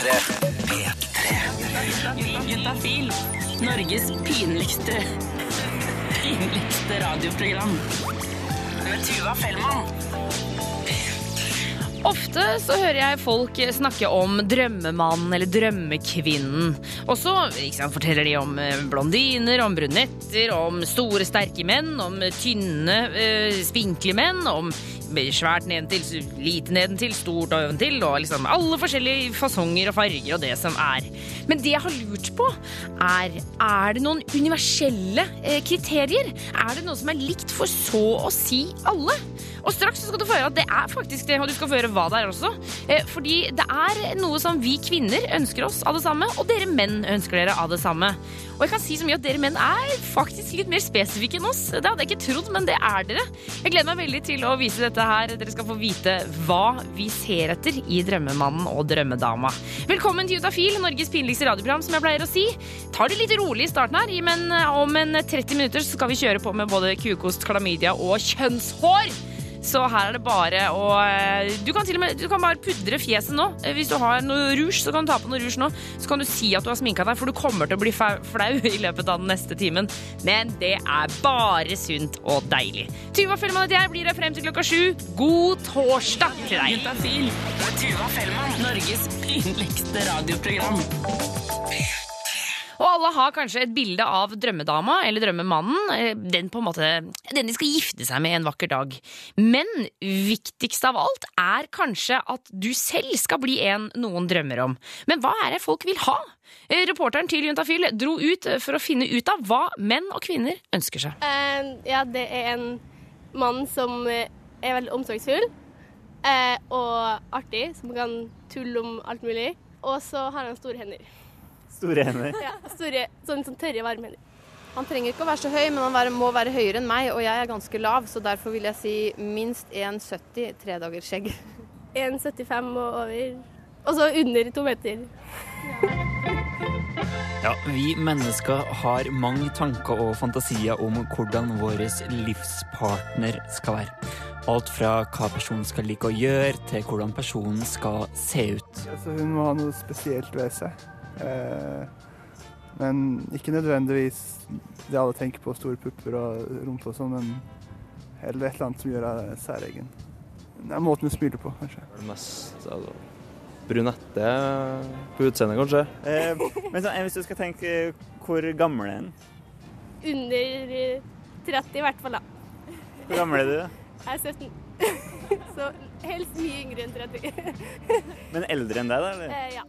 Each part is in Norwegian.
P3. P3. Juntafil. Norges pinligste pinligste radioprogram. Med Tuva Fellmann. Ofte så hører jeg folk snakke om drømmemannen eller drømmekvinnen. Og så forteller de om eh, blondiner, om brunetter, om store, sterke menn, om tynne, eh, spinkle menn, om svært nedentil, lite nedentil, stort oventil, og liksom alle forskjellige fasonger og farger og det som er. Men det jeg har lurt på, er er det noen universelle eh, kriterier? Er det noe som er likt for så å si alle? Og straks skal du få høre at det er faktisk det, og du skal få høre hva det er også. Eh, fordi det er noe som vi kvinner ønsker oss av det samme, og dere menn ønsker dere av det samme. Og jeg kan si så mye at dere menn er faktisk litt mer spesifikke enn oss. Det hadde jeg ikke trodd, men det er dere. Jeg gleder meg veldig til å vise dette her. Dere skal få vite hva vi ser etter i Drømmemannen og Drømmedama. Velkommen til Utafil, Norges pinligste radioprogram, som jeg pleier å si. Tar det litt rolig i starten her, men om en 30 minutter skal vi kjøre på med både kukost, klamydia og kjønnshår. Så her er det bare å eh, Du kan til og med du kan bare pudre fjeset nå. Eh, hvis du har noe rouge, så kan du ta på noe rouge nå. Så kan du si at du har sminka deg, for du kommer til å bli flau i løpet av den neste timen. Men det er bare sunt og deilig. Tuva Fellmann heter jeg, blir her frem til klokka sju. God torsdag til deg. Juntafil. Tuva Fellmann. Norges pinligste radioprogram. Og alle har kanskje et bilde av drømmedama eller drømmemannen. eh, Den på en måte, den de skal gifte seg med en vakker dag. Men viktigst av alt er kanskje at du selv skal bli en noen drømmer om. Men hva er det folk vil ha? Eh, Reporteren til Juntafil dro ut for å finne ut av hva menn og kvinner ønsker seg. Uh, ja, det er en mann som eh, er veldig omsorgsfull uh, og artig, som kan tulle om alt mulig. Og så har han store hender. Store hender. Ja, store, sånn, sånn tørre, varme hender. Han trenger ikke å være så høy, men han må være høyere enn meg, og jeg er ganske lav, så derfor vil jeg si minst 1,70 tredagersskjegg. 1,75 og over. Og så under to meter. Ja, vi mennesker har mange tanker og fantasier om hvordan vår livspartner skal være. Alt fra hva personen skal like å gjøre, til hvordan personen skal se ut. Altså, hun må ha noe spesielt ved seg. Eh, men ikke nødvendigvis det alle tenker på, store pupper og rumpe og sånn, men heller et eller annet som gjør deg særegen. Det er måten du smiler på, kanskje. Det mest altså, brunette på utseendet, kanskje. Eh, men så, hvis du skal tenke hvor gammel er den? Under eh, 30 i hvert fall, da. Hvor gammel er du? Jeg er 17. Så helst mye yngre enn 30. Men eldre enn deg, da? eller? Eh, ja.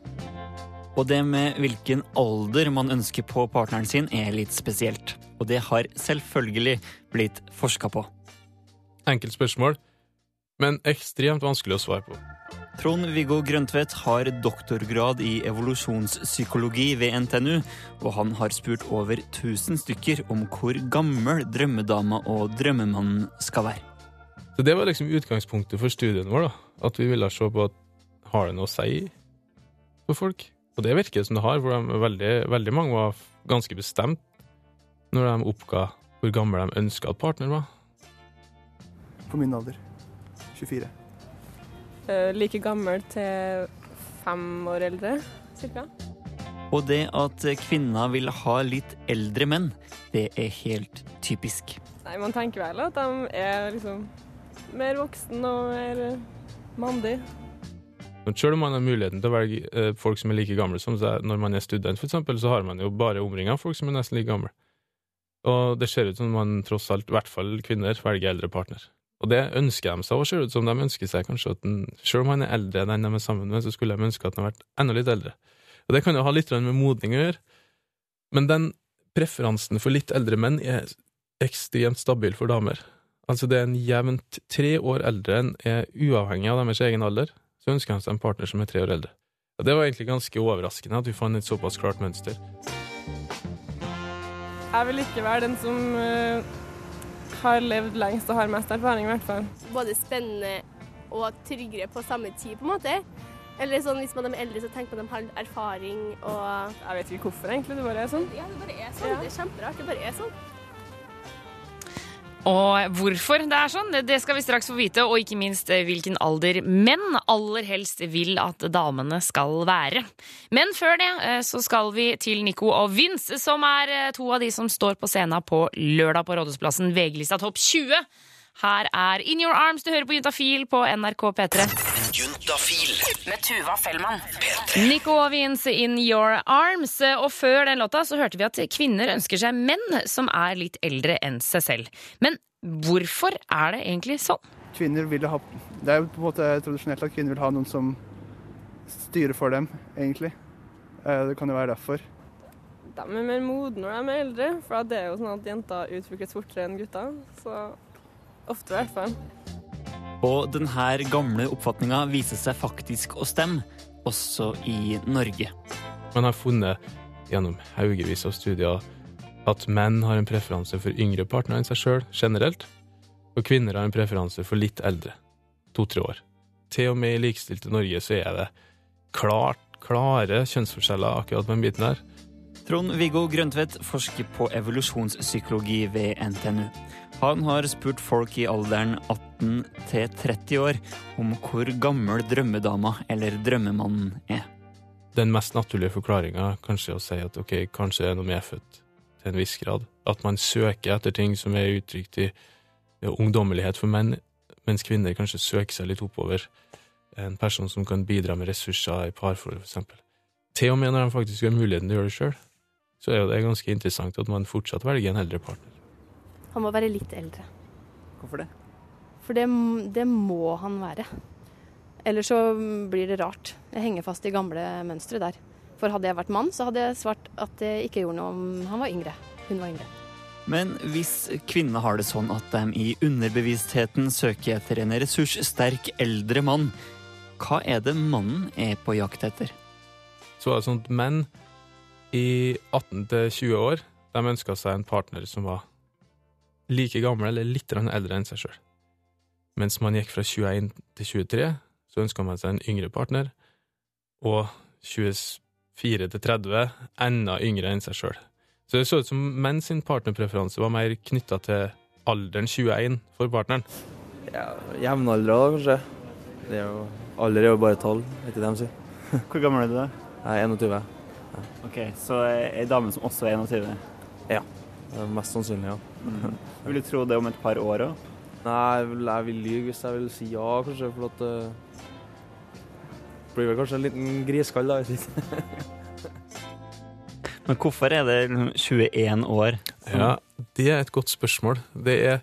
Og det med hvilken alder man ønsker på partneren sin, er litt spesielt. Og det har selvfølgelig blitt forska på. Enkelt spørsmål, men ekstremt vanskelig å svare på. Trond-Viggo Grøntvedt har doktorgrad i evolusjonspsykologi ved NTNU, og han har spurt over 1000 stykker om hvor gammel drømmedama og drømmemannen skal være. Så Det var liksom utgangspunktet for studien vår. da. At vi ville se på at har det noe å si for folk. Og det virker det som det har, for de, veldig, veldig mange var ganske bestemt når de oppga hvor gammel de ønska at partner var. På min alder. 24. Uh, like gammel til fem år eldre, cirka. Og det at kvinner vil ha litt eldre menn, det er helt typisk. Nei, man tenker vel at de er liksom mer voksen og mer eh, mandig. Men selv om man har muligheten til å velge eh, folk som er like gamle som seg når man er student, for eksempel, så har man jo bare omringa folk som er nesten like gamle. Og det ser ut som man tross alt, i hvert fall kvinner, velger eldre partner. Og det ønsker de seg, og ser ut som de ønsker seg kanskje at den, selv om han er eldre enn den de er sammen med, så skulle de ønske at han hadde vært enda litt eldre. Og det kan jo ha litt med modning å gjøre, men den preferansen for litt eldre menn er ekstremt stabil for damer. Altså det er en jevnt tre år eldre enn er uavhengig av deres egen alder, så ønsker han seg en partner som er tre år eldre. Og det var egentlig ganske overraskende at vi fant et såpass klart mønster. Jeg vil ikke være den som eh, har levd lengst og har mest erfaring, i hvert fall. Både spennende og tryggere på samme tid, på en måte. Eller sånn hvis man er eldre, så tenker man at de har erfaring og Jeg vet ikke hvorfor, egentlig. Det bare er sånn. Ja, det bare er sånn. Ja. Det er kjemperart. Det bare er sånn. Og hvorfor det er sånn, det- skal vi straks få vite, og ikke minst eh, hvilken alder menn aller helst vil at damene skal være. Men før det eh, så skal vi til Nico og Vince, som er eh, to av de som står på scenen på lørdag på Rådhusplassen, VG-lista Topp 20. Her er In Your Arms, du hører på Juntafil på NRK P3. Juntafil. Med Tuva Fellmann. Nico og In Your Arms. Og før den låta så hørte vi at kvinner ønsker seg menn som er litt eldre enn seg selv. Men hvorfor er det egentlig sånn? Kvinner vil ha Det er jo på en måte tradisjonelt at kvinner vil ha noen som styrer for dem, egentlig. Eh, Det kan jo være derfor. De er mer modne når de er eldre, for det er jo sånn at jenter utvikles fortere enn gutter. Så ofte i hvert fall. Og denne gamle oppfatninga viser seg faktisk å stemme, også i Norge. Man har funnet gjennom haugevis av studier at menn har en preferanse for yngre partnere enn seg sjøl generelt, og kvinner har en preferanse for litt eldre, to-tre år. Til og med i likestilte Norge så er det klart, klare kjønnsforskjeller akkurat på den biten her. Trond-Viggo Grøntvedt forsker på evolusjonspsykologi ved NTNU. Han har spurt folk i alderen 18 til 30 år om hvor gammel drømmedama eller drømmemannen er. Den mest naturlige forklaringa kanskje er å si at ok, kanskje det er noe medfødt til en viss grad. At man søker etter ting som er uttrykt i ungdommelighet for menn, mens kvinner kanskje søker seg litt oppover. En person som kan bidra med ressurser i parforhold, for eksempel. Til og med når de faktisk har muligheten til å gjøre det sjøl, så er jo det ganske interessant at man fortsatt velger en eldre partner. Han må være litt eldre. Hvorfor det? For det, det må han være. Ellers så blir det rart. Jeg henger fast i gamle mønstre der. For hadde jeg vært mann, så hadde jeg svart at det ikke gjorde noe om han var yngre. Hun var yngre. Men hvis kvinnene har det sånn at de i underbevisstheten søker etter en ressurssterk eldre mann, hva er det mannen er på jakt etter? Så var det sånn at menn i 18 til 20 år, de ønska seg en partner som var like gammel eller litt eldre enn seg sjøl. Mens man gikk fra 21 til 23, så ønska man seg en yngre partner, og 24 til 30 enda yngre enn seg sjøl. Så det så ut som menn sin partnerpreferanse var mer knytta til alderen 21 for partneren. Ja, Jevnaldra, da, kanskje. Det er jo, alder er jo bare tall, vet ikke det de sier. Hvor gammel er du da? Jeg er 21. Ok, Så ei dame som også er 21? Det er Mest sannsynlig, ja. Vil du tro det om et par år òg? Nei, jeg vil, lyve hvis jeg vil si ja, kanskje, for at uh, Blir vel kanskje en liten griskall, da. Men hvorfor er det 21 år? Ja, det er et godt spørsmål. Det er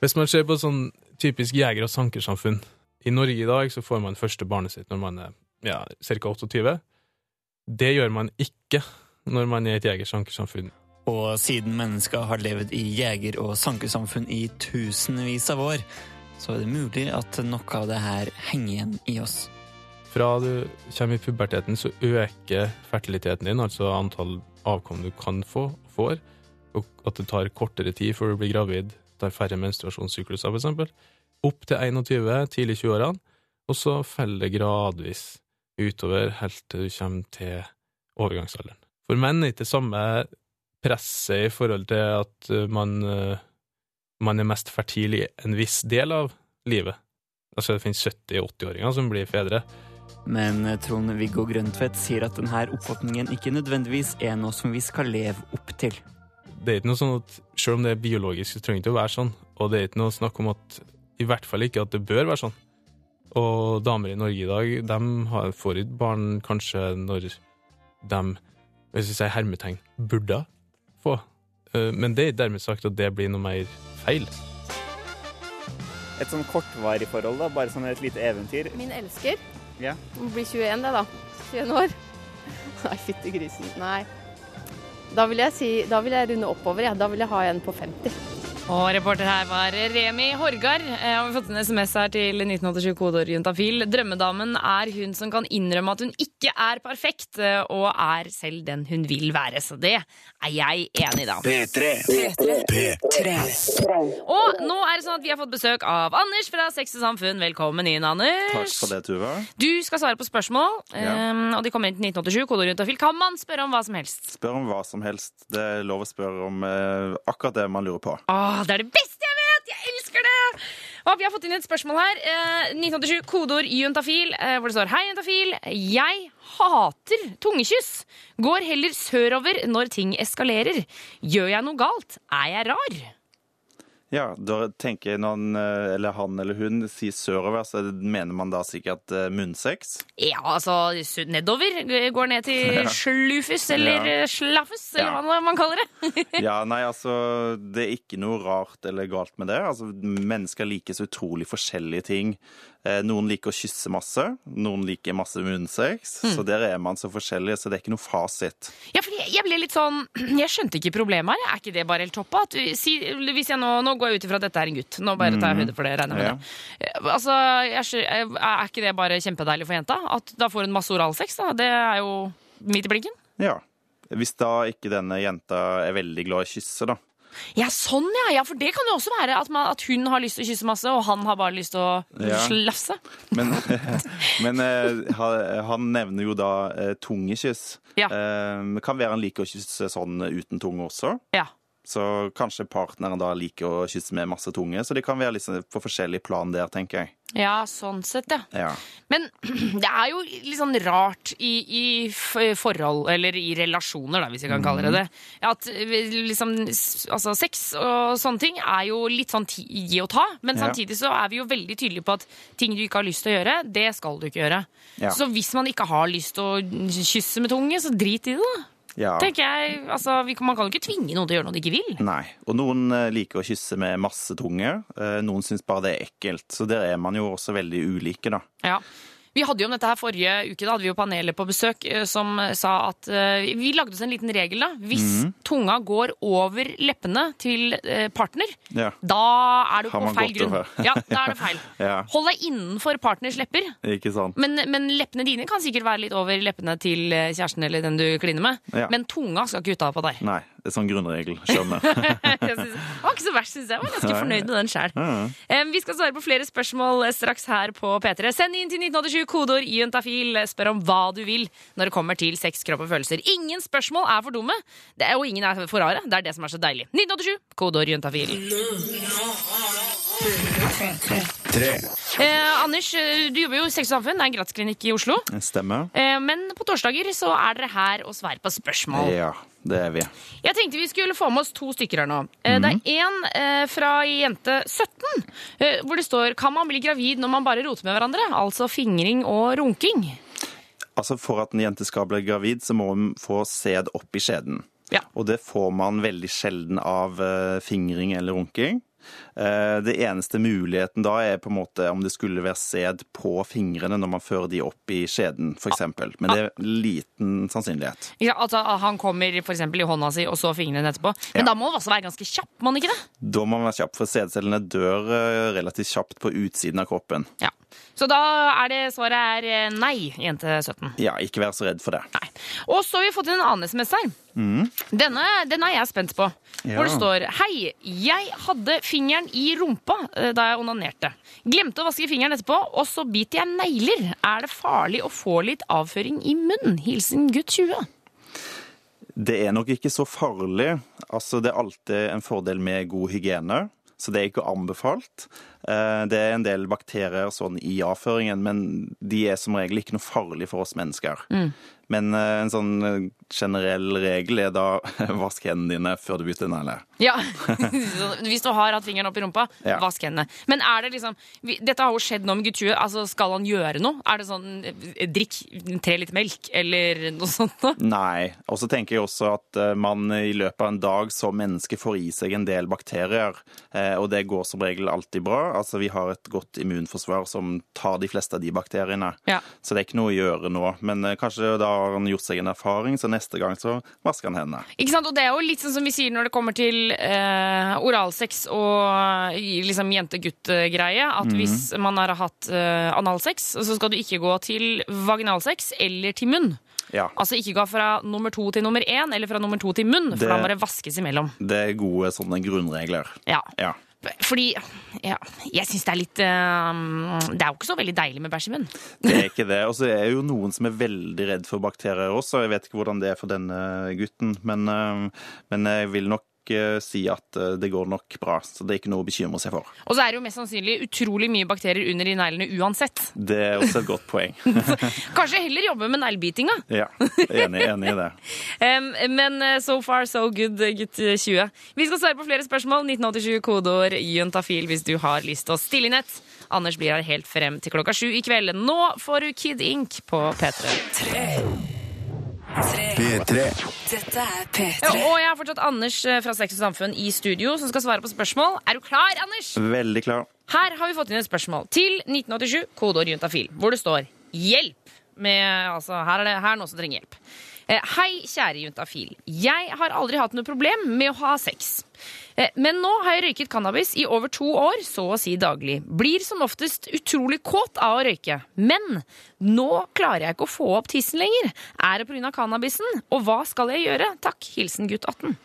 Hvis man ser på et sånn typisk jeger- og sankersamfunn I Norge i dag så får man første barnet sitt når man er ja, ca. 28. Det gjør man ikke når man er i et jeger- og sankersamfunn. Og siden mennesker har levd i jeger- og sankersamfunn i tusenvis av år, så er det mulig at noe av det her henger igjen i oss. Fra du kommer i puberteten, så øker fertiliteten din, altså antall avkom du kan få, får, og at det tar kortere tid før du blir gravid, tar færre menstruasjonssykluser, eksempel, opp til 21, tidlig 20-årene, og så faller det gradvis utover helt til du kommer til overgangsalderen. For menn er det samme presset i forhold til at uh, man, uh, man er mest fertil i en viss del av livet. Altså det finnes 70-80-åringer som blir fedre. Men Trond-Viggo Grøntvedt sier at denne oppfatningen ikke nødvendigvis er noe som vi skal leve opp til. Det er ikke noe sånn at selv om det er biologisk, så trenger det ikke å være sånn. Og det er ikke noe snakk om at I hvert fall ikke at det bør være sånn. Og damer i Norge i dag, de har, får ikke barn kanskje når de, hvis vi sier hermetegn, burde få. Eh, Men det er dermed sagt at det blir noe mer feil. Et sånn kortvarig forhold, da, bare sånn et lite eventyr. Min elsker. Ja. Hun blir 21, det, da. 21 år. Nei, fytti grisen. Nei. Da vil jeg si Da vil jeg runde oppover, jeg. Da vil jeg ha en på 50. Og reporter her var Remi Horgard. Eh, og vi har fått en SMS her til 1987 kodeord juntafil. Drømmedamen er hun som kan innrømme at hun ikke er perfekt, eh, og er selv den hun vil være. Så det er jeg enig i, da. P3 Og nå er det sånn at vi har fått besøk av Anders fra Sex og Samfunn. Velkommen inn, Anders. Takk for det, Tuva. Du skal svare på spørsmål, Ja. eh, og de kommer inn til 1987 kodeord juntafil. Kan man spørre om hva som helst? Spør om hva som helst. Det er lov å spørre om eh, akkurat det man lurer på. Åh, det er det beste jeg vet! Jeg elsker det! Og vi har fått inn et spørsmål her. Eh, 1987, kodeord juntafil, eh, hvor det står Hei, juntafil. Jeg hater tungekyss. Går heller sørover når ting eskalerer. Gjør jeg noe galt? Er jeg rar? Ja, da tenker jeg når han, eh, eller han eller hun sier sørover, så mener man da sikkert eh, munnsex. Ja, altså nedover. Går ned til slufus eller Ja. eh, slaffus, eller Ja. hva man kaller det. Ja, nei, altså, det er ikke noe rart eller galt med det. Altså, mennesker liker så utrolig forskjellige ting. Noen liker å kysse masse, noen liker masse munnsex. Mm. Så der er man så forskjellig, så det er ikke noe fasit. Ja, fordi jeg ble litt sånn Jeg skjønte ikke problemet her. Er ikke det bare helt toppa? Si, hvis jeg nå, nå går jeg ut ifra at dette er en gutt. Nå bare tar jeg høyde for det. regner jeg med Ja. det. Eh, Altså, jeg, eh, Er ikke det bare kjempedeilig for jenta? At da får hun masse oralsex? da Det er jo midt i blinken. Ja. Hvis da ikke denne jenta er veldig glad i å kysse, da. Ja, sånn ja. ja. For det kan jo også være at, man, at hun har lyst til å kysse masse, og han har bare lyst til å Ja. slafse. Men, men uh, han nevner jo da uh, tungekyss. Ja. Uh, kan være han liker å kysse sånn uten tunge også. Ja. Så kanskje partneren da liker å kysse med masse tunge. Så de kan være liksom på forskjellig plan der, tenker jeg. Ja, sånn sett, ja. Ja. Men det er jo litt sånn rart i, i forhold, eller i relasjoner, da, hvis jeg kan kalle det det. At eh, liksom Altså, sex og sånne ting er jo litt sånn gi og ta, men samtidig så er vi jo veldig tydelige på at ting du ikke har lyst til å gjøre, det skal du ikke gjøre. Ja. Så hvis man ikke har lyst til å kysse med tunge, så drit i det, da. Ja. Tenker jeg, altså, Man kan jo ikke tvinge noen til å gjøre noe de ikke vil. Nei. Og noen eh, liker å kysse med masse tunge. Eh, Noen syns bare det er ekkelt. Så der er man jo også veldig ulike, da. Ja. Vi hadde jo om dette her Forrige uke da hadde vi jo panelet på besøk eh, som sa at eh, Vi lagde oss en liten regel. da Hvis mm. tunga går over leppene til eh, partner, Ja. da er du på feil grunn. Ja, da er det feil. Ja. Hold deg innenfor partners lepper. Ikke sant? Men, men leppene dine kan sikkert være litt over leppene til eh, kjæresten eller den du kliner med. Ja. Men tunga skal ikke ut av på deg. Nei. Det er sånn grunnregel. Skjønner. Det var ikke så verst, syns jeg. jeg. var ganske fornøyd med den sjøl. Ja. Vi skal svare på flere spørsmål eh, straks her på P3. Send inn til 1987 kodeord juntafil. Spør om hva du vil når det kommer til sex, kropp og følelser. Ingen spørsmål er for dumme, det er, og ingen er for rare. Det er det som er så deilig. 1987 kodeord juntafil. Eh, Anders, eh, du jobber jo i Sex og Samfunn. Det er en gratisklinikk i Oslo. Stemmer. Eh, men på torsdager så er dere her og svarer på spørsmål. Ja, det er vi. Jeg tenkte vi skulle få med oss to stykker her nå. Eh, Det er en eh, fra jente 17, eh, hvor det står Kan man bli gravid når man bare roter med hverandre? Altså fingring og runking. Altså For at en jente skal bli gravid, så må hun få sæd opp i skjeden. Ja. Og det får man veldig sjelden av eh, fingring eller runking. Eh, det eneste muligheten da er på en måte om det skulle være sæd på fingrene når man fører de opp i skjeden, f.eks. Men det er liten sannsynlighet. Ja, altså Han kommer eksempel i hånda si, og så fingrene etterpå. Men Ja. da må man også være ganske kjapp, må man ikke det? Da må man være kjapp, for sædcellene dør eh, relativt kjapt på utsiden av kroppen. Ja. Så da er det svaret er eh, nei, jente 17. Ja, ikke vær så redd for det. Nei. Og så har vi fått inn en annen SMS her. Denne, den er jeg spent på. Ja. Hvor det står Hei, jeg hadde fingeren i rumpa eh, da jeg onanerte. Glemte å vaske fingeren etterpå, og så biter jeg negler. Er det farlig å få litt avføring i munnen? Hilsen gutt 20. Det er nok ikke så farlig. Altså, det er alltid en fordel med god hygiene, så det er ikke anbefalt. Eh, Det er en del bakterier sånn i avføringen, men de er som regel ikke noe farlig for oss mennesker. Men eh, en sånn eh, generell regel er da vask hendene dine før du bytter negler. Ja, Hvis du har hatt fingeren opp i rumpa, Ja. vask hendene. Men er det liksom Dette har jo skjedd nå med gutt 20. Altså, skal han gjøre noe? Er det sånn eh, drikk tre liter melk, eller noe sånt noe? Nei. Og så tenker jeg også at man i løpet av en dag som menneske får i seg en del bakterier, og det går som regel alltid bra. Altså Vi har et godt immunforsvar som tar de fleste av de bakteriene. Ja. Så det er ikke noe å gjøre nå. Men kanskje da har han gjort seg en erfaring, så neste gang så vasker han hendene. Ikke sant? Og det er jo litt sånn som vi sier når det kommer til eh, oralsex og liksom jente-gutt-greie. At hvis man har hatt eh, analsex, så skal du ikke gå til vaginalsex eller til munn. Ja. Altså ikke gå fra nummer to til nummer én, eller fra nummer to til munn, for Det- da må det vaskes imellom. Det er gode sånne grunnregler. Ja. Ja. Fordi ja, jeg syns det er litt uh, Det er jo ikke så veldig deilig med bæsj i munnen. Det er ikke det. Og så er det jo noen som er veldig redd for bakterier også. Jeg vet ikke hvordan det er for denne gutten, men, uh, men jeg vil nok eh, si at eh, det går nok bra. Så det er ikke noe å bekymre seg for. Og så er det jo mest sannsynlig utrolig mye bakterier under i neglene uansett. Det er også et godt poeng. Kanskje heller jobbe med neglebitinga. Ja, enig, enig i det. Men eh, so far so good, gutt 20. Vi skal svare på flere spørsmål. 1987 kodeord juntafil hvis du har lyst til å stille inn et. Anders blir her helt frem til klokka sju i kveld. Nå får du Kid Ink på P3. P3. Dette er P3. og jeg har fortsatt Anders eh, fra Sex og Samfunn i studio som skal svare på spørsmål. Er du klar, Anders? Veldig klar. Her har vi fått inn et spørsmål til 1987, kodeord juntafil, hvor det står 'hjelp'. Med, altså, her er det her er noen som trenger hjelp. Eh, Hei, kjære juntafil. Jeg har aldri hatt noe problem med å ha sex. Eh, Men nå har jeg røyket cannabis i over to år, så å si daglig. Blir som oftest utrolig kåt av å røyke. Men nå klarer jeg ikke å få opp tissen lenger. Er det pga. cannabisen? Og hva skal jeg gjøre? Takk. Hilsen gutt 18.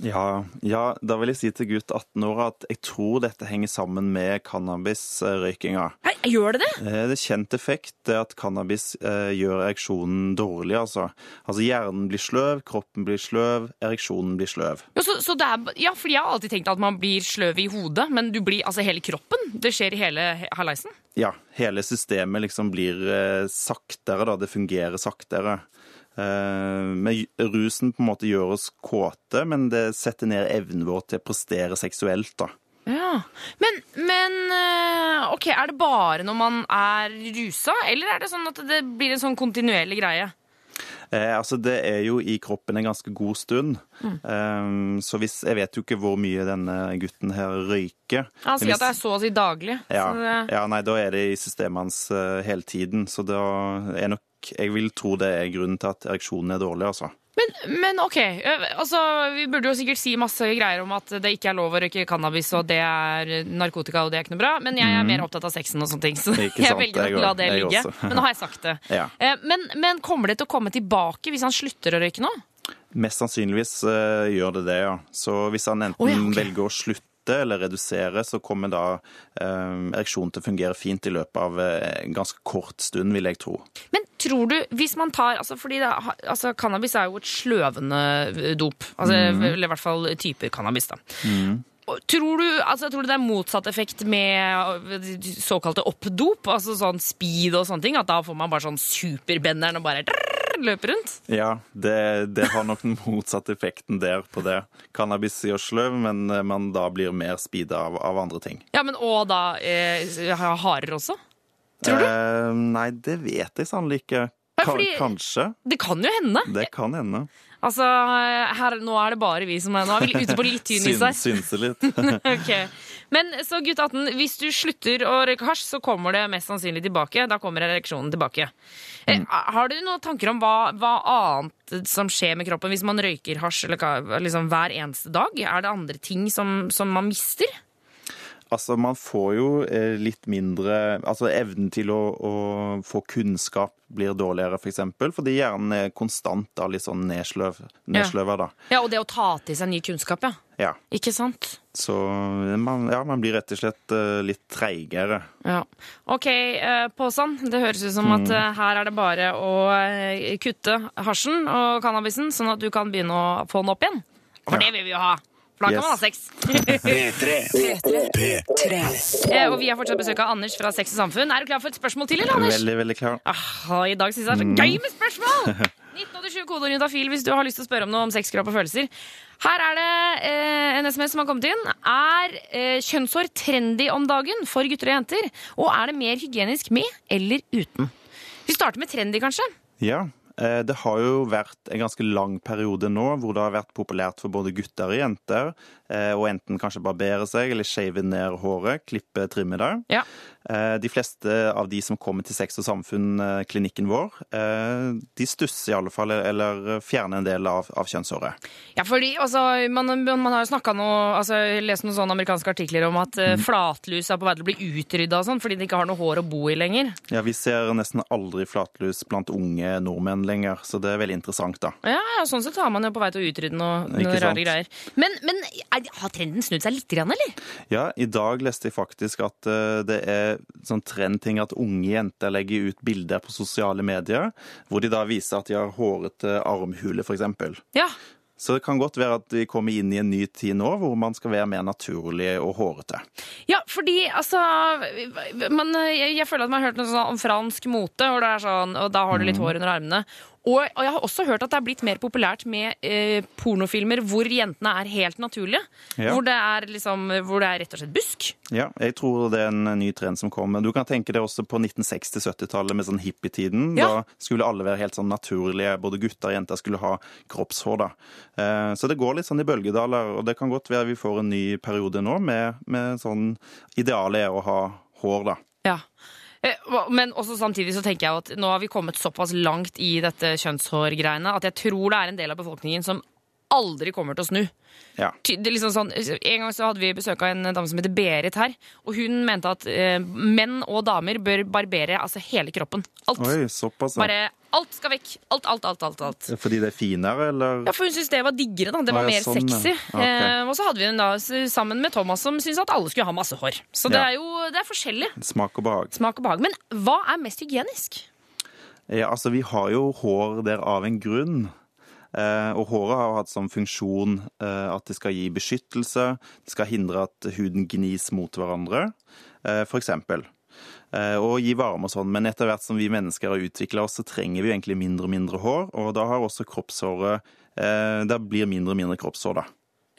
Ja, ja, da vil jeg si til gutt 18 år at jeg tror dette henger sammen med cannabisrøykinga. Gjør det det? Eh, Det er kjent effekt er at cannabis eh, gjør ereksjonen dårlig, altså. Altså hjernen blir sløv, kroppen blir sløv, ereksjonen blir sløv. Ja, så, så er, ja, fordi Jeg har alltid tenkt at man blir sløv i hodet, men du blir altså hele kroppen. Det skjer i hele he- halaisen. Ja, hele systemet liksom blir eh, saktere, da. Det fungerer saktere. Eh, men rusen på en måte gjør oss kåte, men det setter ned evnen vår til å prestere seksuelt, da. Ja, Men, men eh, ok, er det bare når man er rusa, eller er det sånn at det blir en sånn kontinuerlig greie? Eh, altså Det er jo i kroppen en ganske god stund. Mm. Um, så hvis Jeg vet jo ikke hvor mye denne gutten her røyker. Han sier hvis- at det er så å si daglig. Ja, det, ja, nei, da er det i systemet hans uh, hele tiden. Så da er nok Jeg vil tro det er grunnen til at ereksjonen er dårlig, altså. Men, men ok, eh, altså vi burde jo sikkert si masse greier om at det ikke er lov å røyke cannabis, og det er narkotika, og det er ikke noe bra, men jeg er Mhm. mer opptatt av sexen og sånne ting, så sant, jeg velger å la det ligge. Men nå har jeg sagt det. Ja. Eh, Men, men kommer det til å komme tilbake hvis han slutter å røyke nå? Mest sannsynligvis uh, gjør det det, ja. Så hvis han enten oh, ja, okay. velger å slutte eller redusere, så kommer da eh, ereksjonen til å fungere fint i løpet av eh, en ganske kort stund, vil jeg tro. Men tror du, hvis man tar altså fordi det, altså Cannabis er jo et sløvende dop. Altså, mm. Eller i hvert fall typer cannabis. da. Mm. Tror du, altså, tror du det er motsatt effekt med såkalte oppdop? Altså sånn speed og sånne ting? At da får man bare sånn superbenderen og bare løper rundt? Ja, det, det har nok den motsatte effekten der på det. Cannabis gjør sløv, men eh, man da blir mer speeda av, av andre ting. Ja, men Og da eh, hardere også? Tror du? Eh, nei, det vet jeg sannelig ikke. Fordi- Kanskje. Det kan jo hende. Det kan hende. Altså, her, Nå er det bare vi som er Nå er vi ute på litt tynn is her. synse litt. Ok. Men så gutt 18, hvis du slutter å røyke hasj, så kommer det mest sannsynlig tilbake. Da kommer ereksjonen tilbake. Mm. Har du noen tanker om hva, hva annet som skjer med kroppen hvis man røyker hasj eller, liksom, hver eneste dag? Er det andre ting som, som man mister? Altså, man får jo eh, litt mindre Altså, evnen til å, å få kunnskap blir dårligere, for eksempel, fordi hjernen er konstant da, litt sånn nedsløv, nedsløva, da. Ja, Og det å ta til seg ny kunnskap, ja. Ja. Ikke sant? Så man, ja, man blir rett og slett eh, litt treigere. Ja. OK, eh, Påsan. Det høres ut som at Mm. eh, her er det bare å eh, kutte hasjen og cannabisen, sånn at du kan begynne å få den opp igjen. For Ja. det vil vi jo ha. Kan Yes. ha sex. Eh, og vi har fortsatt besøk av Anders fra Sex og Samfunn. Er du klar for et spørsmål til, eller, Anders? Veldig, veldig klar. Ah, I dag syns jeg det er så Mm. gøy med spørsmål! 1987 kodeord juntafil hvis du har lyst til å spørre om noe om sex, kropp og følelser. Her er det eh, en SMS som har kommet inn. Er eh, kjønnshår trendy om dagen for gutter og jenter? Og er det mer hygienisk med eller uten? Vi starter med trendy, kanskje. Ja, det har jo vært en ganske lang periode nå hvor det har vært populært for både gutter og jenter eh, å enten kanskje barbere seg eller shave ned håret, klippe, trimme det. Ja. Eh, De fleste av de som kommer til Sex og Samfunn-klinikken vår, eh, de stusser i alle fall, eller fjerner en del av, av kjønnshåret. Ja, fordi altså, man, man har jo snakka noe altså, lest noen sånne amerikanske artikler om at mm. flatlus er på vei til å bli utrydda og sånn, fordi de ikke har noe hår å bo i lenger. Ja, Vi ser nesten aldri flatlus blant unge nordmenn lenger, så det er veldig interessant, da. Ja, ja, sånn sett er man jo på vei til å utrydde noe, Ikke noe rare greier. Men, men er, har trenden snudd seg litt, eller? Ja, i dag leste jeg faktisk at eh, det er sånn trendting at unge jenter legger ut bilder på sosiale medier, hvor de da viser at de har hårete armhule, eksempel. Ja. Så det kan godt være at vi kommer inn i en ny tid nå hvor man skal være mer naturlig og hårete. Ja, fordi altså men, jeg, jeg føler at man har hørt noe sånn om fransk mote, og, er sånn, og da har du litt Mm. hår under armene. Og, og jeg har også hørt at det er blitt mer populært med eh, pornofilmer hvor jentene er helt naturlige. Ja. Hvor, det er liksom, hvor det er rett og slett busk. Ja, jeg tror det er en ny trend som kommer. Du kan tenke det også på 1960-70-tallet med sånn hippietiden. Ja. Da skulle alle være helt sånn naturlige. Både gutter og jenter skulle ha kroppshår. da. Eh, Så det går litt sånn i bølgedaler, og det kan godt være vi får en ny periode nå med, med sånn Idealet er å ha hår, da. Ja. Eh, Men også samtidig så tenker jeg at nå har vi kommet såpass langt i dette kjønnshårgreiene at jeg tror det er en del av befolkningen som aldri kommer til å snu. Ja. Liksom sånn, en gang så hadde vi besøk av en dame som heter Berit her, og hun mente at eh, menn og damer bør barbere altså hele kroppen. Alt. Oi, såpass. ja. Bare alt skal vekk. Alt, alt, alt. alt, alt. Fordi det er finere, eller? Ja, for hun syntes det var diggere. da, Det var var ja, mer sånn, sexy. Ok. Eh, og så hadde vi hun da sammen med Thomas som syntes at alle skulle ha masse hår. Så det er jo det er forskjellig. Smak og behag. Smak og behag. Men hva er mest hygienisk? Ja, altså Vi har jo hår der av en grunn. Eh, og håret har hatt som funksjon eh, at det skal gi beskyttelse, det skal hindre at huden gnis mot hverandre, f.eks. Eh, og gi varme og sånn, men etter hvert som vi mennesker har utvikla oss, så trenger vi egentlig mindre og mindre hår, og da har også kroppshåret Da blir mindre og mindre kroppshår, da.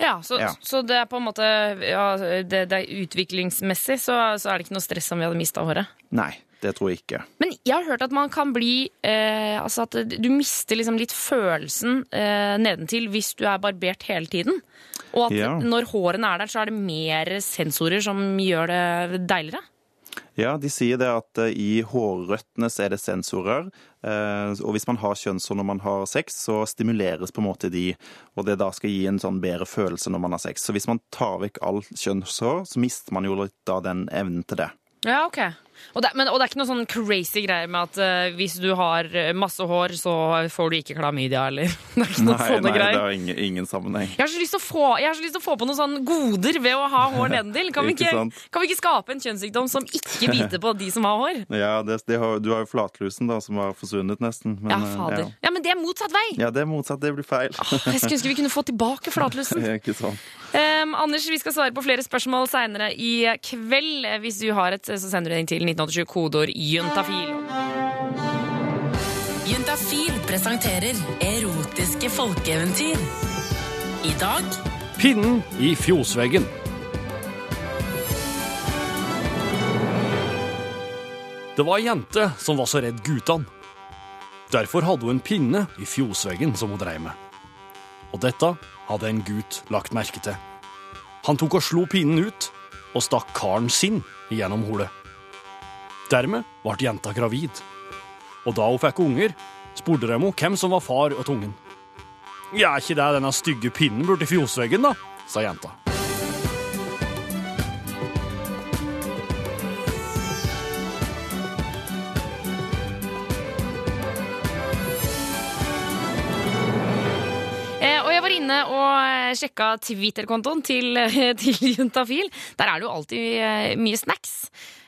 Ja, så, Ja. så det er på en måte ja, det, det er Utviklingsmessig så, så er det ikke noe stress om vi hadde mista håret. Nei, det tror jeg ikke. Men jeg har hørt at man kan bli eh, Altså at du mister liksom litt følelsen eh, nedentil hvis du er barbert hele tiden. Og at Ja. når hårene er der, så er det mer sensorer som gjør det deiligere. Ja, de sier det at eh, i hårrøttene så er det sensorer. eh, Og hvis man har kjønnshår når man har sex, så stimuleres på en måte de, og det da skal gi en sånn bedre følelse når man har sex. Så hvis man tar vekk all kjønnshår, så mister man jo litt da den evnen til det. Ja, ok. Og det, men, og det er ikke noe sånn crazy greier med at uh, hvis du har eh, masse hår, så får du ikke klamydia, eller Det er ikke noen Nei, sånne nei, det greier. har ingen, ingen sammenheng. Jeg har, så lyst til å få, jeg har så lyst til å få på noen sånne goder ved å ha hår nedentil. Kan vi Ikke kan vi ikke skape en kjønnssykdom som ikke biter på de som har hår? Ja, det, det har, Du har jo flatlusen, da, som har forsvunnet nesten. men, Ja, eh, fader. Ja. Ja, men det er motsatt vei! ja, det er motsatt. Det blir feil. Jeg skulle ønske vi kunne få tilbake flatlusen. Det ikke sånn. Um, Anders, vi skal svare på flere spørsmål seinere i kveld. Hvis du har et, så sender du den til 1987 kodeord juntafil. Juntafil presenterer erotiske folkeeventyr. I dag Pinnen i fjosveggen. Det var ei jente som var så redd gutene. Derfor hadde hun en pinne i fjosveggen som hun dreiv med. Og dette hadde en gutt lagt merke til. Han tok og slo pinnen ut og stakk karen sin gjennom holet. Dermed ble jenta gravid. Og da hun fikk unger, spurte de hvem som var far og ungen. Ja, er ikke det denne stygge pinnen borti fjosveggen, da? sa jenta. Eh, inne og eh, sjekka Twitter-kontoen til, til Juntafil. Der er det jo alltid eh, mye snacks.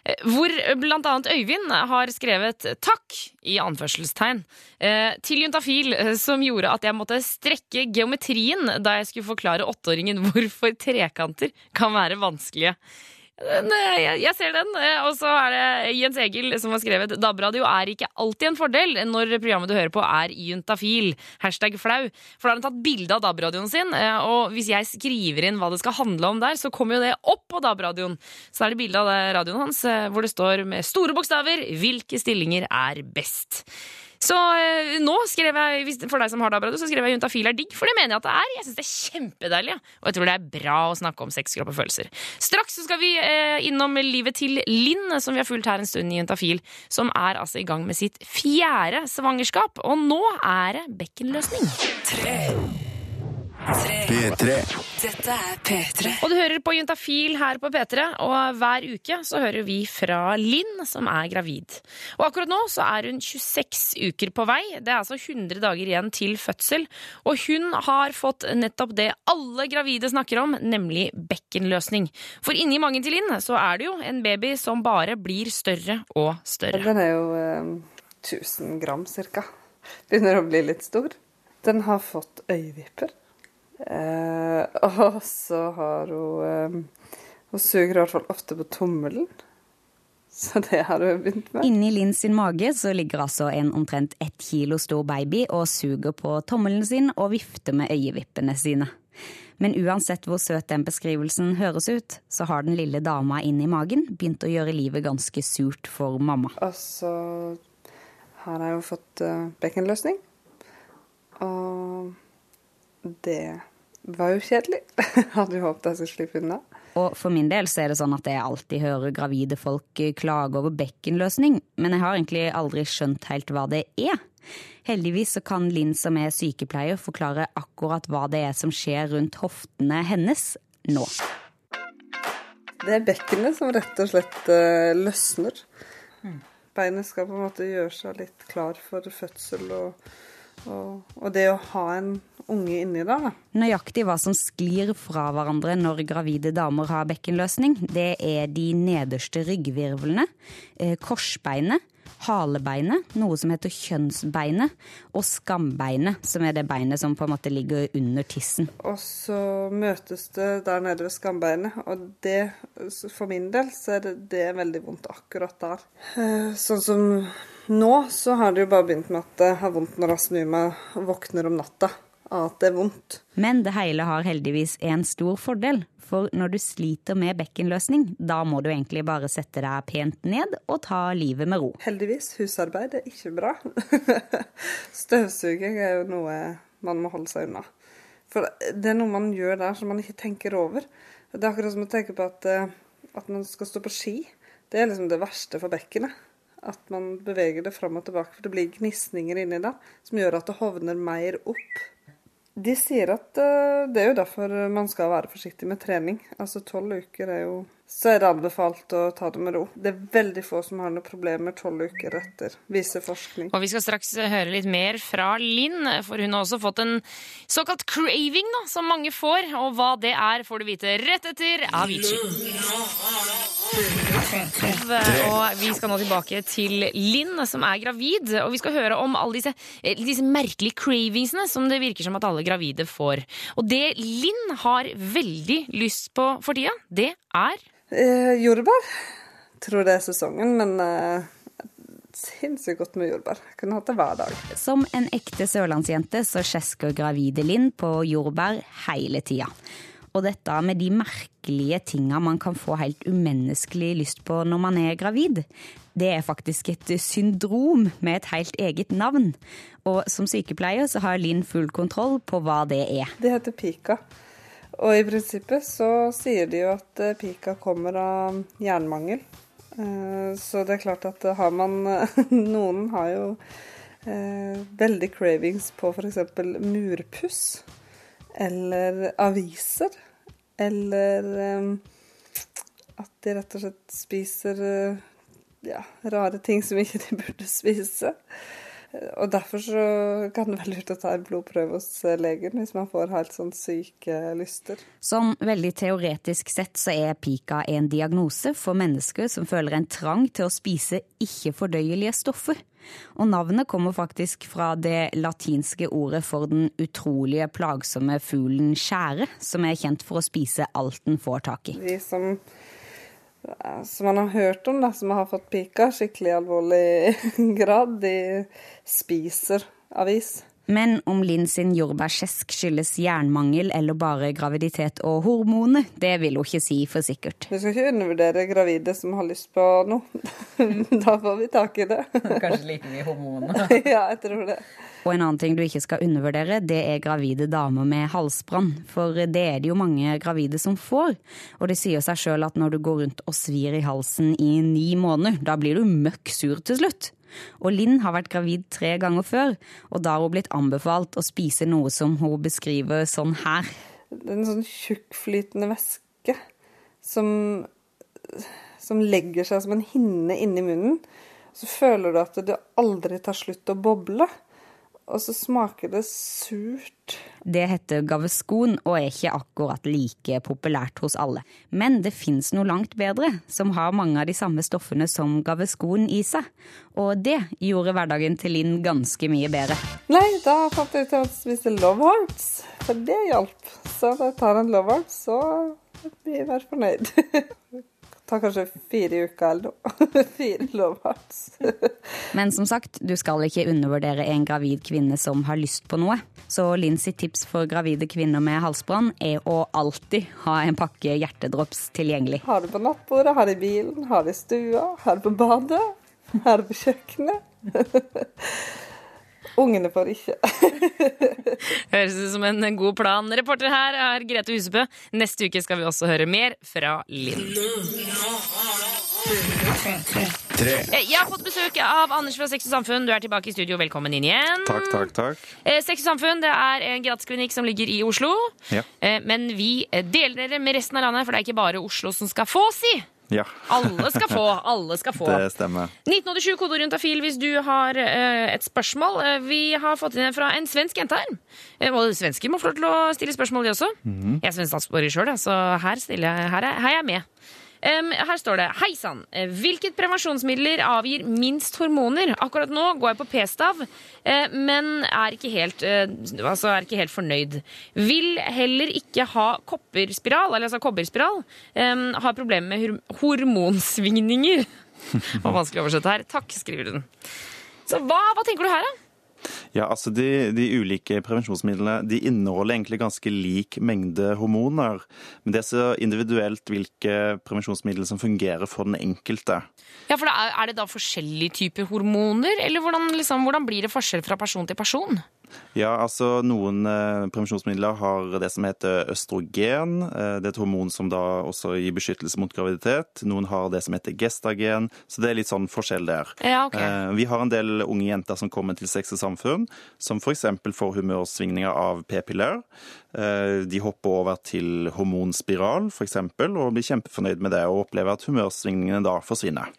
Hvor blant annet Øyvind har skrevet 'takk' i anførselstegn eh, til Juntafil, eh, som gjorde at jeg måtte strekke geometrien da jeg skulle forklare åtteåringen hvorfor trekanter kan være vanskelige. Jeg, jeg ser den. Eh, Og så er det Jens Egil som har skrevet DAB-radio er ikke alltid en fordel når programmet du hører på er juntafil. Hashtag flau. For da har han tatt bilde av DAB-radioen sin, eh, og hvis jeg skriver inn hva det skal handle om der, så kommer jo det opp på DAB-radioen. Så er det bilde av radioen hans eh, hvor det står med store bokstaver 'Hvilke stillinger er best'. Så eh, nå skrev jeg, for deg som har DAB-radio, så skrev jeg juntafil er digg, for det mener jeg at det er. Jeg syns det er kjempedeilig, ja. og jeg tror det er bra å snakke om sex, kropp og følelser. Straks så skal vi eh, innom livet til Linn, som vi har fulgt her en stund i Juntafil, som er altså i gang med sitt fjerde svangerskap, og nå er det bekkenløsning. P3. Dette er P3. Og du hører på Juntafil her på P3, og hver uke så hører vi fra Linn, som er gravid. Og akkurat nå så er hun 26 uker på vei. Det er altså 100 dager igjen til fødsel. Og hun har fått nettopp det alle gravide snakker om, nemlig bekkenløsning. For inni magen til Linn så er det jo en baby som bare blir større og større. Den er jo eh, 1000 gram cirka. Begynner å bli litt stor. Den har fått øyevipper. Eh, og så har hun eh, Hun suger i hvert fall ofte på tommelen. Så det har hun begynt med. Inni Linn sin mage så ligger altså en omtrent ett kilo stor baby og suger på tommelen sin og vifter med øyevippene sine. Men uansett hvor søt den beskrivelsen høres ut, så har den lille dama inni magen begynt å gjøre livet ganske surt for mamma. Og så har jeg jo fått uh, bekkenløsning. Og det var jo kjedelig. Hadde jo håpet jeg skulle slippe unna. Og for min del så er det sånn at jeg alltid hører gravide folk klage over bekkenløsning, men jeg har egentlig aldri skjønt helt hva det er. Heldigvis så kan Linn som er sykepleier forklare akkurat hva det er som skjer rundt hoftene hennes nå. Det er bekkenet som rett og slett uh, løsner. Beinet skal på en måte gjøre seg litt klar for fødsel og, og, og det å ha en unge inni der. Da. Nøyaktig hva som sklir fra hverandre når gravide damer har bekkenløsning, det er de nederste ryggvirvlene, eh, korsbeinet, halebeinet, noe som heter kjønnsbeinet, og skambeinet, som er det beinet som på en måte ligger under tissen. Og så møtes det der nede ved skambeinet, og det, for min del, så er det, det er veldig vondt akkurat der. Eh, sånn som nå, så har det jo bare begynt med at det har vondt når jeg snur meg og våkner om natta av at det er vondt. Men det hele har heldigvis en stor fordel. For når du sliter med bekkenløsning, da må du egentlig bare sette deg pent ned og ta livet med ro. Heldigvis, husarbeid er ikke bra. Støvsuging er jo noe man må holde seg unna. For det er noe man gjør der som man ikke tenker over. Det er akkurat som å tenke på at, eh, at man skal stå på ski. Det er liksom det verste for bekkenet. At man beveger det fram og tilbake, for det blir gnisninger inni det som gjør at det hovner mer opp. De sier at uh, det er jo derfor man skal være forsiktig med trening. Altså tolv uker er jo Så er det anbefalt å ta det med ro. Det er veldig få som har noen problemer tolv uker etter, viser forskning. Og vi skal straks høre litt mer fra Linn, for hun har også fått en såkalt craving, da, som mange får. Og hva det er, får du vite rett etter Avicii. Og vi skal nå tilbake til Linn, som er gravid. Og vi skal høre om alle disse, eh, disse merkelige cravingsene som det virker som at alle gravide får. Og det Linn har veldig lyst på for tida, det er eh, Jordbær. Tror det er sesongen, men eh, sinnssykt godt med jordbær. Kunne hatt det hver dag. Som en ekte sørlandsjente så skjesker gravide Linn på jordbær hele tida. Og dette med de merkelige tinga man kan få helt umenneskelig lyst på når man er gravid, det er faktisk et syndrom med et helt eget navn. Og som sykepleier så har Linn full kontroll på hva det er. Det heter pika. Og i prinsippet så sier de jo at eh, pika kommer av jernmangel. Eh, så det er klart at har man Noen har jo eh, veldig cravings på f.eks. murpuss eller aviser. Eller um, at de rett og slett spiser uh, ja, rare ting som ikke de burde spise. Og derfor så kan det være lurt å ta en blodprøve hos legen hvis man får helt sånn syke lyster. Sånn veldig teoretisk sett så er pika en diagnose for mennesker som føler en trang til å spise ikke-fordøyelige stoffer. Og navnet kommer faktisk fra det latinske ordet for den utrolige plagsomme fuglen skjære, som er kjent for å spise alt den får tak i. De som som man har hørt om, da, som har fått pika, skikkelig alvorlig grad, de spiser avis. Men om Linn sin jordbærskjesk skyldes jernmangel eller bare graviditet og hormoner, det vil hun ikke si for sikkert. Vi skal ikke undervurdere gravide som har lyst på noe. da får vi tak i det. Kanskje like mye hormoner. ja, jeg tror det. Og en annen ting du ikke skal undervurdere, det er gravide damer med halsbrann. For det er det jo mange gravide som får. Og det sier seg sjøl at når du går rundt og svir i halsen i ni måneder, da blir du møkk sur til slutt. Og Linn har vært gravid tre ganger før, og da har hun blitt anbefalt å spise noe som hun beskriver sånn her. Det er en sånn tjukkflytende væske som, som legger seg som en hinne inni munnen. Så føler du at det aldri tar slutt å boble. Og så smaker det surt Det heter gaveskon og er ikke akkurat like populært hos alle. Men det fins noe langt bedre, som har mange av de samme stoffene som gaveskon i seg. Og det gjorde hverdagen til Linn ganske mye bedre. Nei, da fant jeg ut å spise Love Hearts, for det hjalp. Så da jeg tar en Love Hearts, så blir jeg være fornøyd. tar kanskje fire uker eller noe. fire lovhards. Men som sagt, du skal ikke undervurdere en gravid kvinne som har lyst på noe. Så Linn sitt tips for gravide kvinner med halsbrann er å alltid ha en pakke hjertedrops tilgjengelig. Har det på nattbordet, har det i bilen, har det i stua, har det på badet, har det på kjøkkenet. Ungene får ikke. Høres ut som en god plan. Reporter her er Grete Husebø. Neste uke skal vi også høre mer fra Linn. Eh, Jeg har fått besøk av Anders fra Sex og Samfunn. Du er tilbake i studio. Velkommen inn igjen. Takk, takk, takk. Eh, Sex og Samfunn det er en gratisklinikk som ligger i Oslo. Ja. Eh, Men vi deler dere med resten av landet, for det er ikke bare Oslo som skal få, si! Ja, Alle skal få. Alle skal få. det stemmer. 1987 kodeorientafil hvis du har eh, et spørsmål. Eh, vi har fått inn en fra en svensk jente her. Eh, og svensker må få lov til å stille spørsmål, de også. Mhm. Jeg er svensk statsborger sjøl, så her, stiller her, er, her er jeg med. Em, her står det Hei sann. Hvilket prevensjonsmidler avgir minst hormoner? Akkurat nå går jeg på p-stav, uh, men er ikke, helt, uh, altså er ikke helt fornøyd. Vil heller ikke ha kopperspiral, eller altså kobberspiral. Um, har problemer med hormonsvingninger. Det var vanskelig å oversette her. Takk, skriver hun. Så hva, hva tenker du her, da? Ja, altså de, de ulike prevensjonsmidlene de inneholder egentlig ganske lik mengde hormoner. Men det er så individuelt hvilke prevensjonsmidler som fungerer for den enkelte. Ja, for da er, det da forskjellige typer hormoner, eller hvordan, liksom, hvordan blir det forskjell fra person til person? Ja, altså Noen eh, prevensjonsmidler har det som heter østrogen. Eh, det er et hormon som da også gir beskyttelse mot graviditet. Noen har det som heter gestagen. Så det er litt sånn forskjell der. Ja, okay. Eh, vi har en del unge jenter som kommer til Sex og Samfunn, som f.eks. får humørsvingninger av p-piller. Eh, de hopper over til hormonspiral f.eks. og blir kjempefornøyd med det, og opplever at humørsvingningene da forsvinner.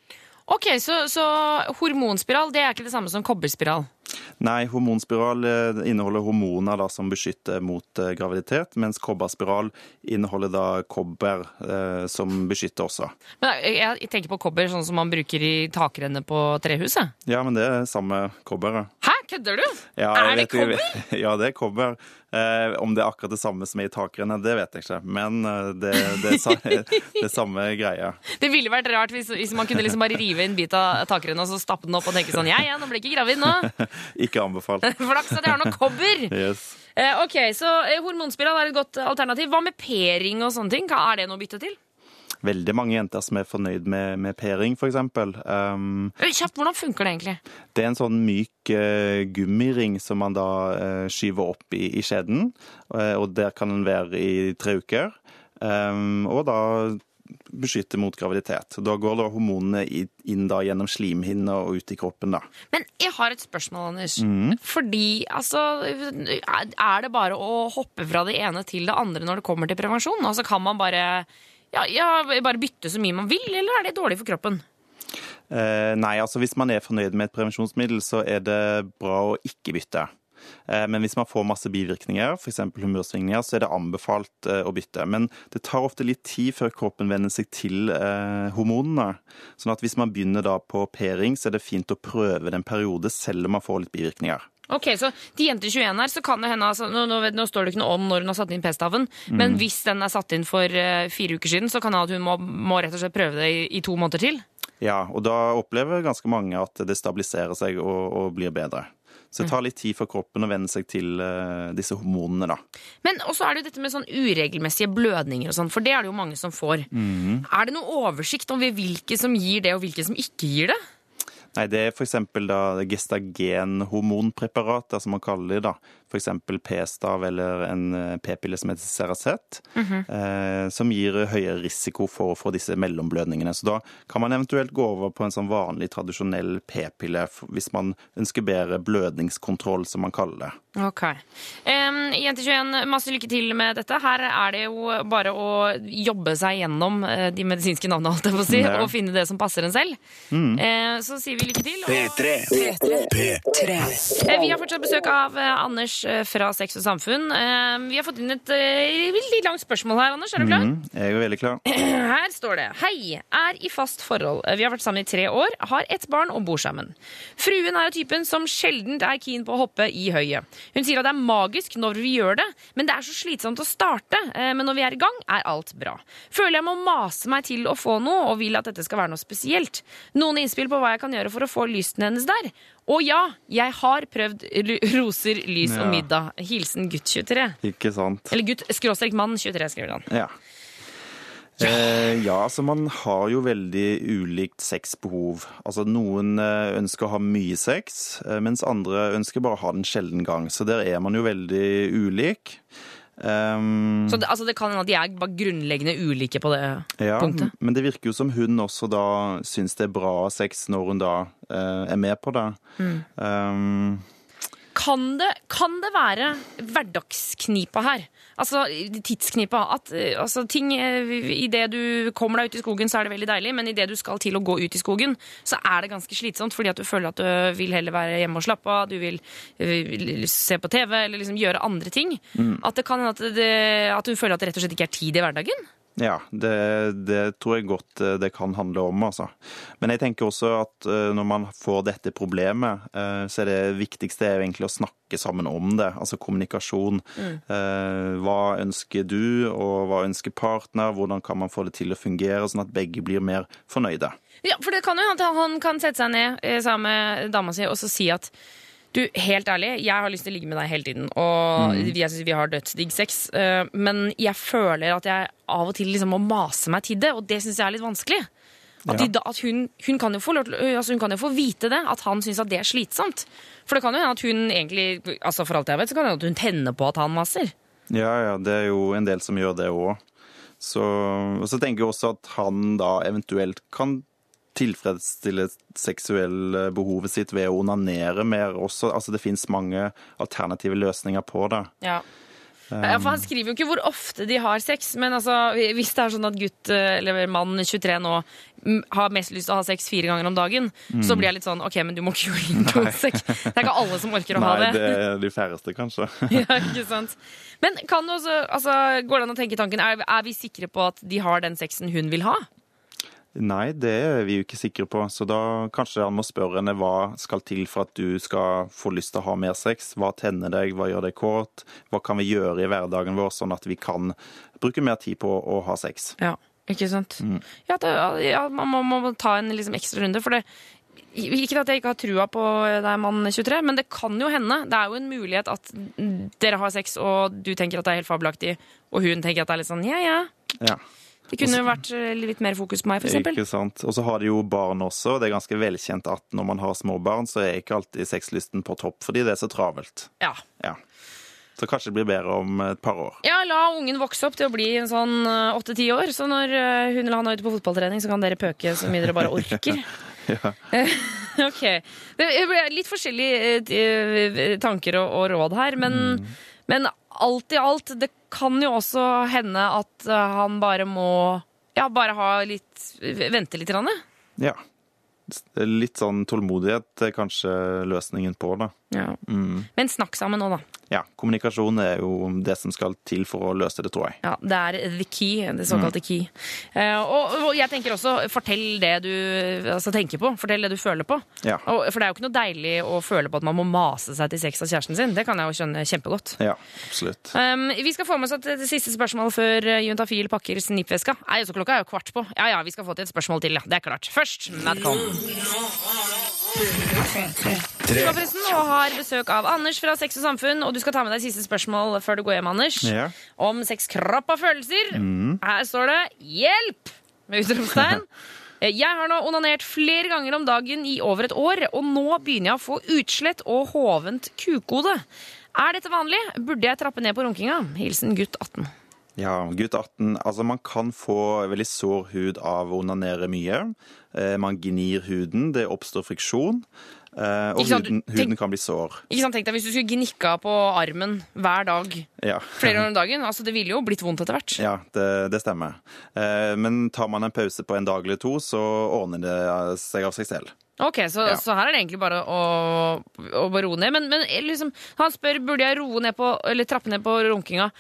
Ok, så, så hormonspiral det er ikke det samme som kobberspiral? Nei, hormonspiral eh, inneholder hormoner da, som beskytter mot eh, graviditet, mens kobberspiral inneholder da kobber eh, som beskytter også. Men jeg, jeg tenker på kobber sånn som man bruker i takrennet på trehuset. Ja, men det er samme kobberet. Hæ, kødder du? Ja, er det kobber? Ja, det er kobber. Eh, om det er akkurat det samme som er i takrennet, det vet jeg ikke. Men eh, det, det, det samme greia. Det ville vært rart hvis, hvis man kunne liksom bare rive en bit av takrennet og så stappe den opp og tenke sånn Ja, ja, nå ble jeg ikke gravid nå. Ikke anbefalt. Flaks at jeg har noe kobber. Yes. Eh, ok, så hormonspiral er et godt alternativ. Hva med p-ring og sånne ting? Hva Er det noe å bytte til? Veldig mange jenter som er fornøyd med, med p-ring, f.eks. Um, Kjapt, hvordan funker det egentlig? Det er en sånn myk uh, gummiring som man da uh, skyver opp i, i skjeden, Uh, og der kan den være i tre uker. Um, og da beskytte mot graviditet. Da går da hormonene inn da gjennom slimhinna og ut i kroppen. da. Men jeg har et spørsmål, Anders. Mm. Fordi, altså Er det bare å hoppe fra det ene til det andre når det kommer til prevensjon? Altså Kan man bare, ja, ja, bare bytte så mye man vil, eller er det dårlig for kroppen? Eh, nei, altså hvis man er fornøyd med et prevensjonsmiddel, så er det bra å ikke bytte. Eh, Men hvis man får masse bivirkninger, f.eks. humørsvingninger, så er det anbefalt eh, å bytte. Men det tar ofte litt tid før kroppen venner seg til eh, hormonene. Sånn at hvis man begynner da på p-ring, så er det fint å prøve det en periode, selv om man får litt bivirkninger. Ok, Så de jenter 21 her, så kan det hende altså, nå, nå, nå står det ikke noe om når hun har satt inn p-staven, men Mm. hvis den er satt inn for uh, fire uker siden, så kan det hende at hun må, må rett og slett prøve det i, i to måneder til? Ja, og da opplever ganske mange at det stabiliserer seg og, og blir bedre. Så det tar litt tid for kroppen å venne seg til uh, disse hormonene, da. Men også er det jo dette med sånn uregelmessige blødninger og sånn, for det er det jo mange som får. Mm. Er det noe oversikt om hvilke som gir det, og hvilke som ikke gir det? Nei, det er f.eks. gestagenhormonpreparater, som man kaller det. da. F.eks. p-stav eller en eh, p-pille som heter Ceracet, Mhm. eh, som gir høyere risiko for å få disse mellomblødningene. Så da kan man eventuelt gå over på en sånn vanlig, tradisjonell p-pille hvis man ønsker bedre blødningskontroll, som man kaller det. Ok. Um, Jente21, masse lykke til med dette. Her er det jo bare å jobbe seg gjennom eh, de medisinske navnene, holdt jeg på å si, Ja. og finne det som passer en selv. Mm. Eh, så sier vi lykke til. og- P3. P3. Eh, Vi har fortsatt besøk av eh, Anders fra Sex og Samfunn. Eh, Vi har fått inn et eh, veldig langt spørsmål her, Anders. Er du klar? Mm, jeg er veldig klar. Her står det Hei, er i fast forhold. Vi har vært sammen i tre år, har ett barn og bor sammen. Fruen er av typen som sjelden er keen på å hoppe i høyet. Hun sier at det er magisk når vi gjør det, men det er så slitsomt å starte. Eh, Men når vi er i gang, er alt bra. Føler jeg må mase meg til å få noe, og vil at dette skal være noe spesielt. Noen innspill på hva jeg kan gjøre for å få lysten hennes der? Og ja, jeg har prøvd roser, lys og middag. Hilsen gutt 23. Ikke sant? Eller gutt skråstrek mann 23, skriver han. Ja. Eh, ja, altså man har jo veldig ulikt sexbehov. Altså Noen eh, ønsker å ha mye sex, eh, mens andre ønsker bare å ha den sjelden gang. Så der er man jo veldig ulik. Um, Så det, altså det kan hende at de er bare grunnleggende ulike på det ja, punktet. men det virker jo som hun også da syns det er bra sex når hun da uh, er med på det. Mm. Um, Kan det, kan det være hverdagsknipa her? Altså tidsknipa. At eh, altså, ting Idet du kommer deg ut i skogen, så er det veldig deilig, men idet du skal til å gå ut i skogen, så er det ganske slitsomt fordi at du føler at du vil heller være hjemme og slappe av, du vil, vil se på TV eller liksom gjøre andre ting. Mm. At det kan hende at, det, at du føler at det rett og slett ikke er tid i hverdagen. Ja, det, det tror jeg godt eh, det kan handle om, altså. Men jeg tenker også at eh, når man får dette problemet, eh, så er det viktigste er egentlig å snakke sammen om det. Altså kommunikasjon. Mm. Hva ønsker du, og hva ønsker partner? Hvordan kan man få det til å fungere, sånn at begge blir mer fornøyde? Ja, for det kan jo hende han kan sette seg ned sammen med dama si og så si at du, helt ærlig, jeg har lyst til å ligge med deg hele tiden, og Mm. jeg syns vi har dødsdigg sex, eh, men jeg føler at jeg av og til liksom må mase meg til det, og det syns jeg er litt vanskelig. At, de, at hun, hun, kan jo få, lov til- ø, altså hun kan jo få vite det, at han syns at det er slitsomt. For det kan jo hende at hun egentlig, altså for alt jeg vet, så kan det hende at hun tenner på at han maser. Ja, ja, det er jo en del som gjør det òg. Så, og så tenker jeg også at han da eventuelt kan tilfredsstille seksuelle behovet sitt ved å onanere mer også. Altså det fins mange alternative løsninger på det. Ja. Ja, for Han skriver jo ikke hvor ofte de har sex, men altså, hvis det er sånn at gutt eh, eller mann 23 nå har mest lyst til å ha sex fire ganger om dagen, Mm. så blir jeg litt sånn OK, men du må ikke gjøre det to Det er ikke alle som orker å ha det. Nei, det. det er de færreste, kanskje. ja, ikke sant? Men kan du også, altså, går det an å tenke tanken, er, er vi sikre på at de har den sexen hun vil ha? Nei, det er vi jo ikke sikre på. Så da kanskje han må spørre henne hva skal til for at du skal få lyst til å ha mer sex. Hva tenner deg, hva gjør deg kåt? Hva kan vi gjøre i hverdagen vår sånn at vi kan bruke mer tid på å ha sex? Ja, ikke sant? Mm. Ja, det, ja man må, må ta en liksom ekstra runde, for det ikke at jeg ikke har trua på deg, mann 23, men det kan jo hende. Det er jo en mulighet at dere har sex, og du tenker at det er helt fabelaktig, og hun tenker at det er litt sånn ja, ja. Ja. Det kunne jo vært eh, litt mer fokus på meg, eksempel. Ikke sant. Og så har de jo barn også. og Det er ganske velkjent at når man har små barn, så er ikke alltid sexlysten på topp fordi det er så travelt. Ja. Ja. Så kanskje det blir bedre om et par år. Ja, la ungen vokse opp til å bli en sånn åtte-ti år, så når eh, hun eller han er ute på fotballtrening, så kan dere pøke så mye dere bare orker. Ja. ok. Det ble litt forskjellige eh, tanker og, og råd her, men, men alt i alt, det kan jo også hende at eh, han bare må ja, bare ha litt Vente litt. Grann. ja. Litt sånn tålmodighet er kanskje løsningen på det. Ja. Mm. Men snakk sammen nå, da. Ja, kommunikasjon er jo det som skal til for å løse det, tror jeg. Ja, Det er the key, det såkalte key. Eh, og, og jeg tenker også, fortell det du altså, tenker på. Fortell det du føler på. Ja. Og, for det er jo ikke noe deilig å føle på at man må mase seg til sex av kjæresten sin. Det kan jeg jo skjønne kjempegodt. Ja, absolutt. Um, vi skal få med oss et, siste spørsmål før uh, Juntafil pakker snippveska. Nei, så klokka er jo kvart på. Ja ja, vi skal få til et spørsmål til, ja. Det er klart. Først Madcon. Du var forresten og har besøk av Anders fra Sex og Samfunn, og du skal ta med deg siste spørsmål før du går hjem, Anders. Ja. Om sex, kropp og følelser. Mm. Her står det 'hjelp' med utropstegn. Jeg har nå onanert flere ganger om dagen i over et år, og nå begynner jeg å få utslett og hovent kukhode. Er dette vanlig? Burde jeg trappe ned på runkinga? Hilsen gutt 18. Ja, gutt 18. Altså, man kan få veldig sår hud av å onanere mye. Eh, Man gnir huden, det oppstår friksjon. Eh, og sant, du- huden, tenk- kan bli sår. Ikke sant, Tenk deg hvis du skulle gnikka på armen hver dag Ja. flere ganger om dagen. altså Det ville jo blitt vondt etter hvert. Ja, det, det stemmer. Eh, men tar man en pause på en dag eller to, så ordner det seg av seg selv. Ok, så, Ja. så her er det egentlig bare å, å roe ned. Men, men liksom, han spør burde jeg roe ned på, eller trappe ned på runkinga.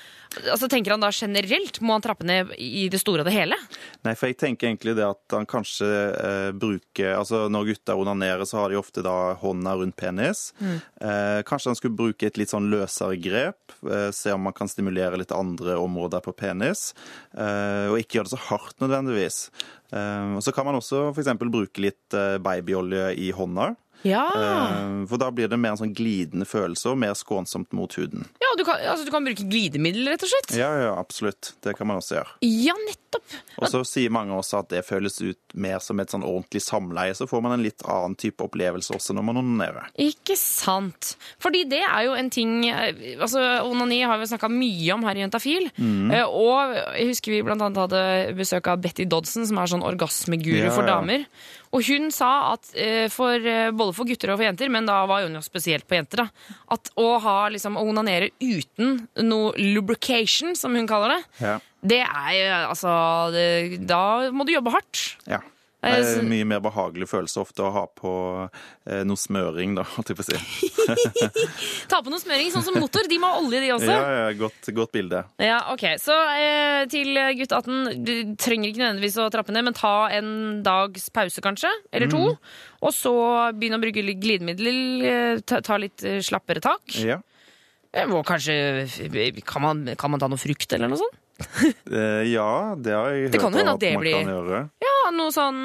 Altså Tenker han da generelt? Må han trappe ned i det store og det hele? Nei, for jeg tenker egentlig det at han kanskje eh, bruker Altså når gutter onanerer, så har de ofte da hånda rundt penis. Mm. Eh, kanskje han skulle bruke et litt sånn løsere grep. Eh, se om man kan stimulere litt andre områder på penis. Eh, og ikke gjøre det så hardt nødvendigvis. Eh, og så kan man også f.eks. bruke litt eh, babyolje i hånda. Ja. Eh, for da blir det mer en sånn glidende følelse og mer skånsomt mot huden. Ja, du kan, altså, du kan bruke glidemiddel, rett og slett. Ja, ja, absolutt. Det kan man også gjøre. Ja, nettopp. Og så sier mange også at det føles ut mer som et sånn ordentlig samleie. Så får man en litt annen type opplevelse også når man onanerer. Ikke sant. Fordi det er jo en ting eh, altså Onani har vi snakka mye om her i Jentafil. Mm. Eh, Og jeg husker vi blant annet hadde besøk av Betty Dodson, som er sånn orgasmeguru Ja, for ja. Og hun sa at eh, for, eh, både for gutter og for jenter, men da var hun jo spesielt på jenter, da, at å ha liksom å onanere uten noe lubrication, som hun kaller det, Ja. det er jo altså det, Da må du jobbe hardt. ja. Det er en mye mer behagelig følelse ofte å ha på eh, noe smøring, da, holdt jeg på å si. Ta på noe smøring, sånn som motor. De må ha olje, de også. Ja, ja, godt, godt bilde. Ja, ok. Så eh, til gutt 18, du trenger ikke nødvendigvis å trappe ned, men ta en dags pause, kanskje. Eller to. Mm. Og så begynne å bruke litt glidemiddel. eh, Ta, ta litt eh, slappere tak. Ja. Eh, Og kanskje kan man, kan man ta noe frukt eller noe sånt? Eh, ja, det har jeg Det hørt kan hende at man blir- kan gjøre. Ja, noe sånn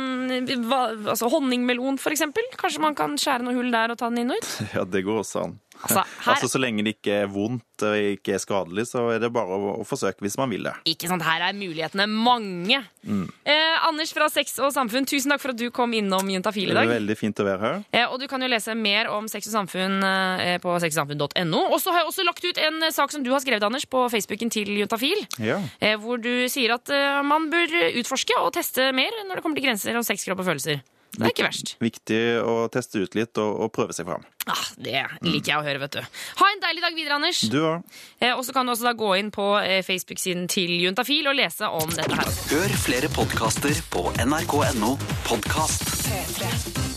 hva, altså Honningmelon, for eksempel. Kanskje man kan skjære noe hull der og ta den inn og ut? Ja, det går også an. Altså, her- Altså, Så lenge det ikke er vondt og ikke er skadelig, så er det bare å, å forsøke hvis man vil det. Ikke sant, Her er mulighetene mange. Mm. Eh, Anders fra Sex og Samfunn, tusen takk for at du kom innom Juntafil i dag. Det er veldig fint å være her. Eh, og du kan jo lese mer om sex og samfunn eh, på sexogsamfunn.no. Og så har jeg også lagt ut en eh, sak som du har skrevet, Anders, på Facebooken til Juntafil. Ja. Eh, hvor du sier at eh, man bør utforske og teste mer når det kommer til grenser om sex, kropp og følelser. Det er ikke verst. Viktig å teste ut litt og, og prøve seg fram. Ah, det liker jeg å høre, vet du. Ha en deilig dag videre, Anders. Du òg. Eh, og så kan du også da gå inn på eh, Facebook-siden til Juntafil og lese om dette her. Hør flere podkaster på nrk.no podkast. P3.